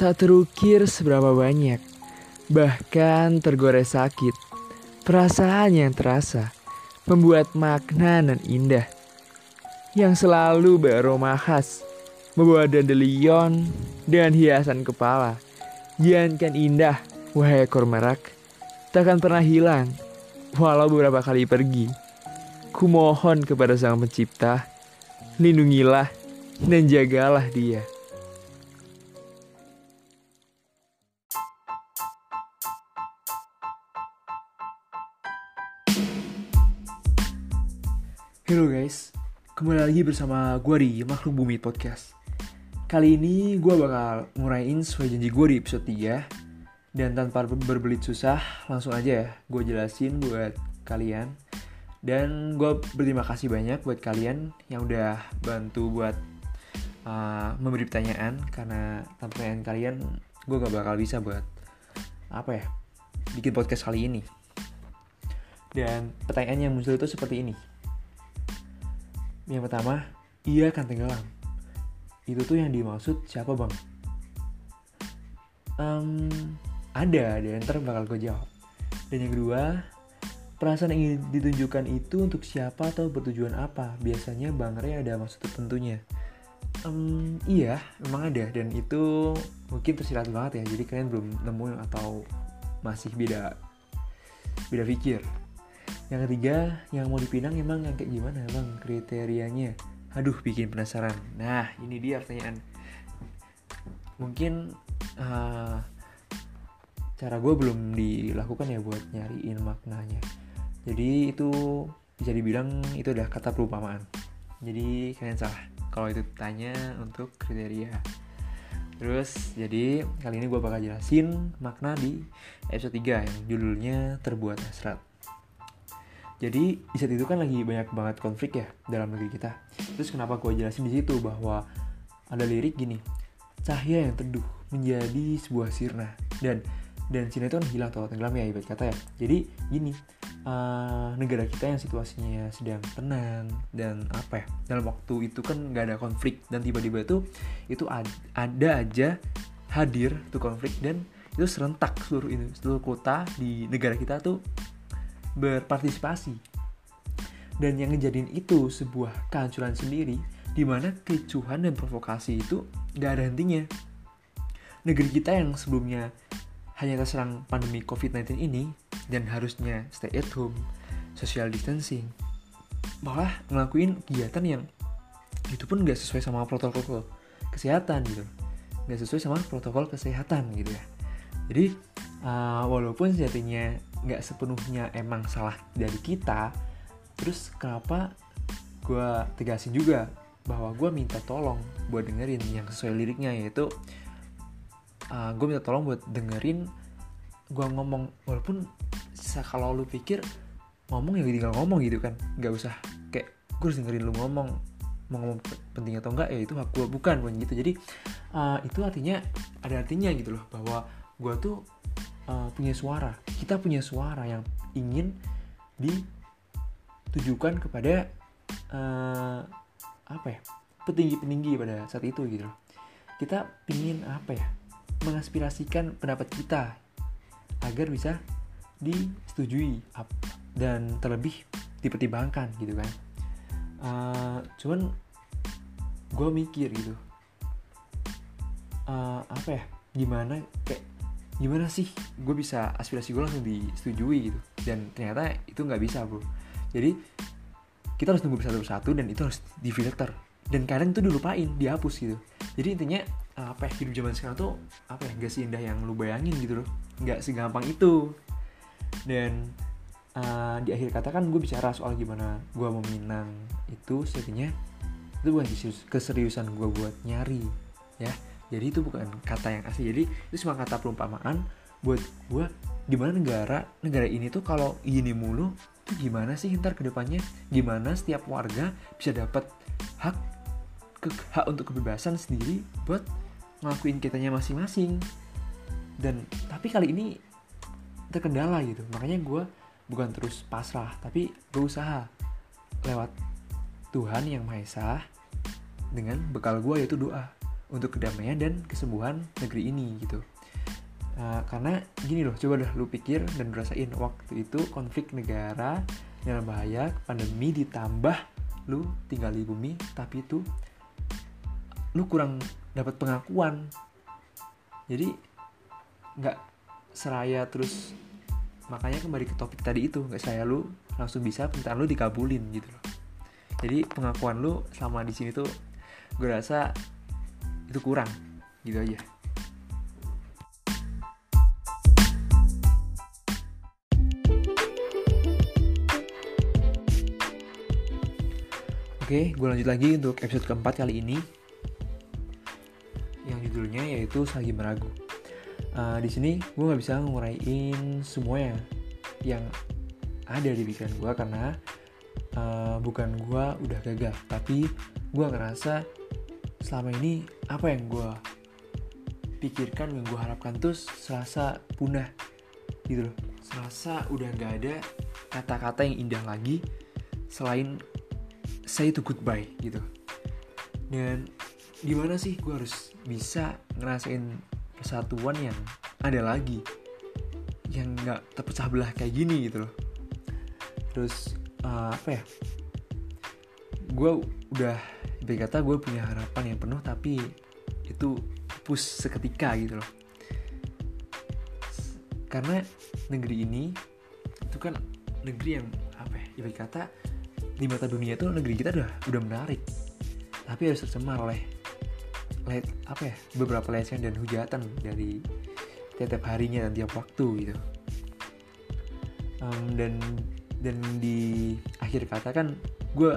Tak terukir seberapa banyak, bahkan tergores sakit. Perasaan yang terasa membuat makna dan indah yang selalu beraroma khas, membawa dandelion dan hiasan kepala. Jangankan indah, wahai ekor merak, takkan pernah hilang, walau beberapa kali pergi. Kumohon kepada Sang Pencipta, lindungilah dan jagalah dia. Halo guys, kembali lagi bersama gue di Makhluk Bumi Podcast. Kali ini gue bakal nguraiin sesuai janji gue di episode 3 Dan tanpa berbelit susah, langsung aja ya gue jelasin buat kalian. Dan gue berterima kasih banyak buat kalian yang udah bantu buat uh, memberi pertanyaan. Karena tanpa pertanyaan kalian, gue gak bakal bisa buat apa ya, bikin podcast kali ini. Dan pertanyaan yang muncul itu seperti ini yang pertama, ia akan tenggelam. Itu tuh yang dimaksud siapa bang? Um, ada, ada ntar bakal gue jawab. Dan yang kedua, perasaan yang ingin ditunjukkan itu untuk siapa atau bertujuan apa? Biasanya Bang Ray ada maksud tertentunya. Um, iya, memang ada dan itu mungkin tersirat banget ya. Jadi kalian belum nemu atau masih beda beda pikir. Yang ketiga, yang mau dipinang emang yang kayak gimana bang kriterianya? Aduh, bikin penasaran. Nah, ini dia pertanyaan. Mungkin uh, cara gue belum dilakukan ya buat nyariin maknanya. Jadi itu bisa dibilang itu adalah kata perumpamaan. Jadi kalian salah kalau itu tanya untuk kriteria. Terus jadi kali ini gue bakal jelasin makna di episode 3 yang judulnya terbuat hasrat. Jadi di saat itu kan lagi banyak banget konflik ya dalam negeri kita. Terus kenapa gue jelasin di situ bahwa ada lirik gini, cahaya yang teduh menjadi sebuah sirna dan dan Cina itu kan hilang atau tenggelam ya ibarat kata ya. Jadi gini, uh, negara kita yang situasinya sedang tenang dan apa ya dalam waktu itu kan nggak ada konflik dan tiba-tiba itu itu ad, ada aja hadir tuh konflik dan itu serentak seluruh ini seluruh kota di negara kita tuh berpartisipasi. Dan yang ngejadiin itu sebuah kehancuran sendiri, di mana kecuhan dan provokasi itu gak ada hentinya. Negeri kita yang sebelumnya hanya terserang pandemi COVID-19 ini, dan harusnya stay at home, social distancing, malah ngelakuin kegiatan yang itu pun gak sesuai sama protokol kesehatan gitu. Gak sesuai sama protokol kesehatan gitu ya. Jadi, uh, walaupun sejatinya nggak sepenuhnya emang salah dari kita terus kenapa gue tegasin juga bahwa gue minta tolong buat dengerin yang sesuai liriknya yaitu uh, gue minta tolong buat dengerin gue ngomong walaupun kalau lu pikir ngomong ya tinggal ngomong gitu kan nggak usah kayak gue harus dengerin lu ngomong mau ngomong penting atau enggak ya itu hak gue bukan bukan gitu. Jadi uh, itu artinya ada artinya gitu loh bahwa gue tuh uh, punya suara. Kita punya suara yang ingin ditujukan kepada uh, apa ya petinggi-petinggi pada saat itu gitu kita ingin apa ya mengaspirasikan pendapat kita agar bisa disetujui dan terlebih dipertimbangkan gitu kan. Uh, cuman gue mikir gitu. Uh, apa ya gimana kayak gimana sih? Gue bisa aspirasi gue langsung disetujui gitu. Dan ternyata itu nggak bisa bro. Jadi kita harus nunggu satu persatu dan itu harus difilter. Dan kadang itu dilupain dihapus gitu. Jadi intinya apa ya hidup zaman sekarang tuh apa ya gak seindah yang lu bayangin gitu loh. Nggak segampang itu. Dan uh, di akhir kata kan gue bicara soal gimana gue meminang itu setinya itu bukan keseriusan gue buat nyari ya jadi itu bukan kata yang asli. Jadi itu cuma kata perumpamaan buat gue gimana negara negara ini tuh kalau gini mulu tuh gimana sih ntar ke depannya gimana setiap warga bisa dapat hak ke, hak untuk kebebasan sendiri buat ngelakuin kitanya masing-masing? Dan tapi kali ini terkendala gitu. Makanya gue bukan terus pasrah tapi berusaha lewat Tuhan yang Maha Esa dengan bekal gue yaitu doa untuk kedamaian dan kesembuhan negeri ini gitu. Uh, karena gini loh coba dah lu pikir dan rasain waktu itu konflik negara dalam bahaya pandemi ditambah lu tinggal di bumi tapi itu lu kurang dapat pengakuan. Jadi nggak seraya terus makanya kembali ke topik tadi itu nggak saya lu langsung bisa permintaan lu dikabulin gitu loh. Jadi pengakuan lu sama di sini tuh gue rasa itu kurang. Gitu aja. Oke, gue lanjut lagi untuk episode keempat kali ini. Yang judulnya yaitu Selagi Meragu. Uh, di sini gue nggak bisa nguraiin semua yang yang ada di pikiran gue karena uh, bukan gue udah gagal, tapi gue ngerasa selama ini apa yang gue pikirkan yang gue harapkan tuh selasa punah gitu loh. Selasa udah nggak ada kata-kata yang indah lagi selain say itu goodbye gitu. Dan gimana sih gue harus bisa ngerasain persatuan yang ada lagi yang nggak terpecah belah kayak gini gitu loh. Terus uh, apa ya? Gue udah berkata gue punya harapan yang penuh tapi itu push seketika gitu loh. Karena negeri ini itu kan negeri yang apa ya ibarat kata di mata dunia itu negeri kita udah udah menarik. Tapi harus tercemar oleh oleh apa ya beberapa lesen dan hujatan dari tiap harinya dan tiap waktu gitu. Um, dan dan di akhir kata kan gue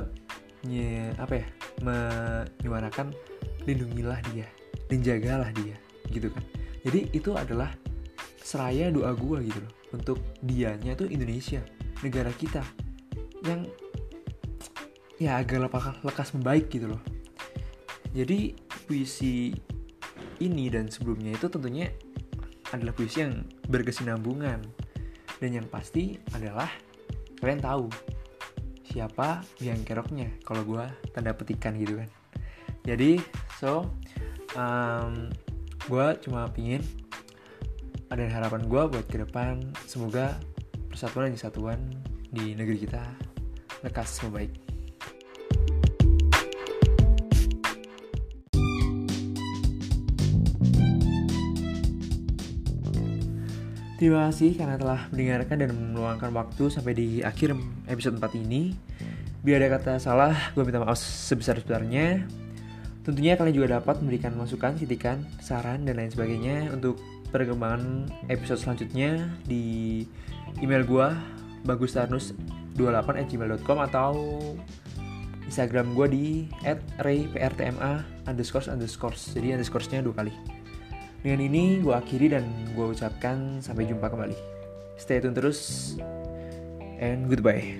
nye, apa ya menyuarakan lindungilah dia dan jagalah dia gitu kan. Jadi itu adalah seraya doa gue gitu loh untuk dianya tuh Indonesia negara kita yang ya agak lekas membaik gitu loh. Jadi puisi ini dan sebelumnya itu tentunya adalah puisi yang berkesinambungan. Dan yang pasti adalah kalian tahu siapa yang keroknya? Kalau gue tanda petikan gitu kan. Jadi so um, gue cuma pingin ada harapan gue buat ke depan. Semoga persatuan dan kesatuan di negeri kita lekas membaik Terima kasih karena telah mendengarkan dan meluangkan waktu sampai di akhir episode 4 ini. Biar ada kata salah, gue minta maaf sebesar-besarnya. Tentunya kalian juga dapat memberikan masukan, kritikan, saran, dan lain sebagainya untuk perkembangan episode selanjutnya di email gue bagustarnus28@gmail.com atau Instagram gue di @rayprtma jadi underscore-nya dua kali. Dengan ini gue akhiri dan gue ucapkan sampai jumpa kembali. Stay tune terus and goodbye.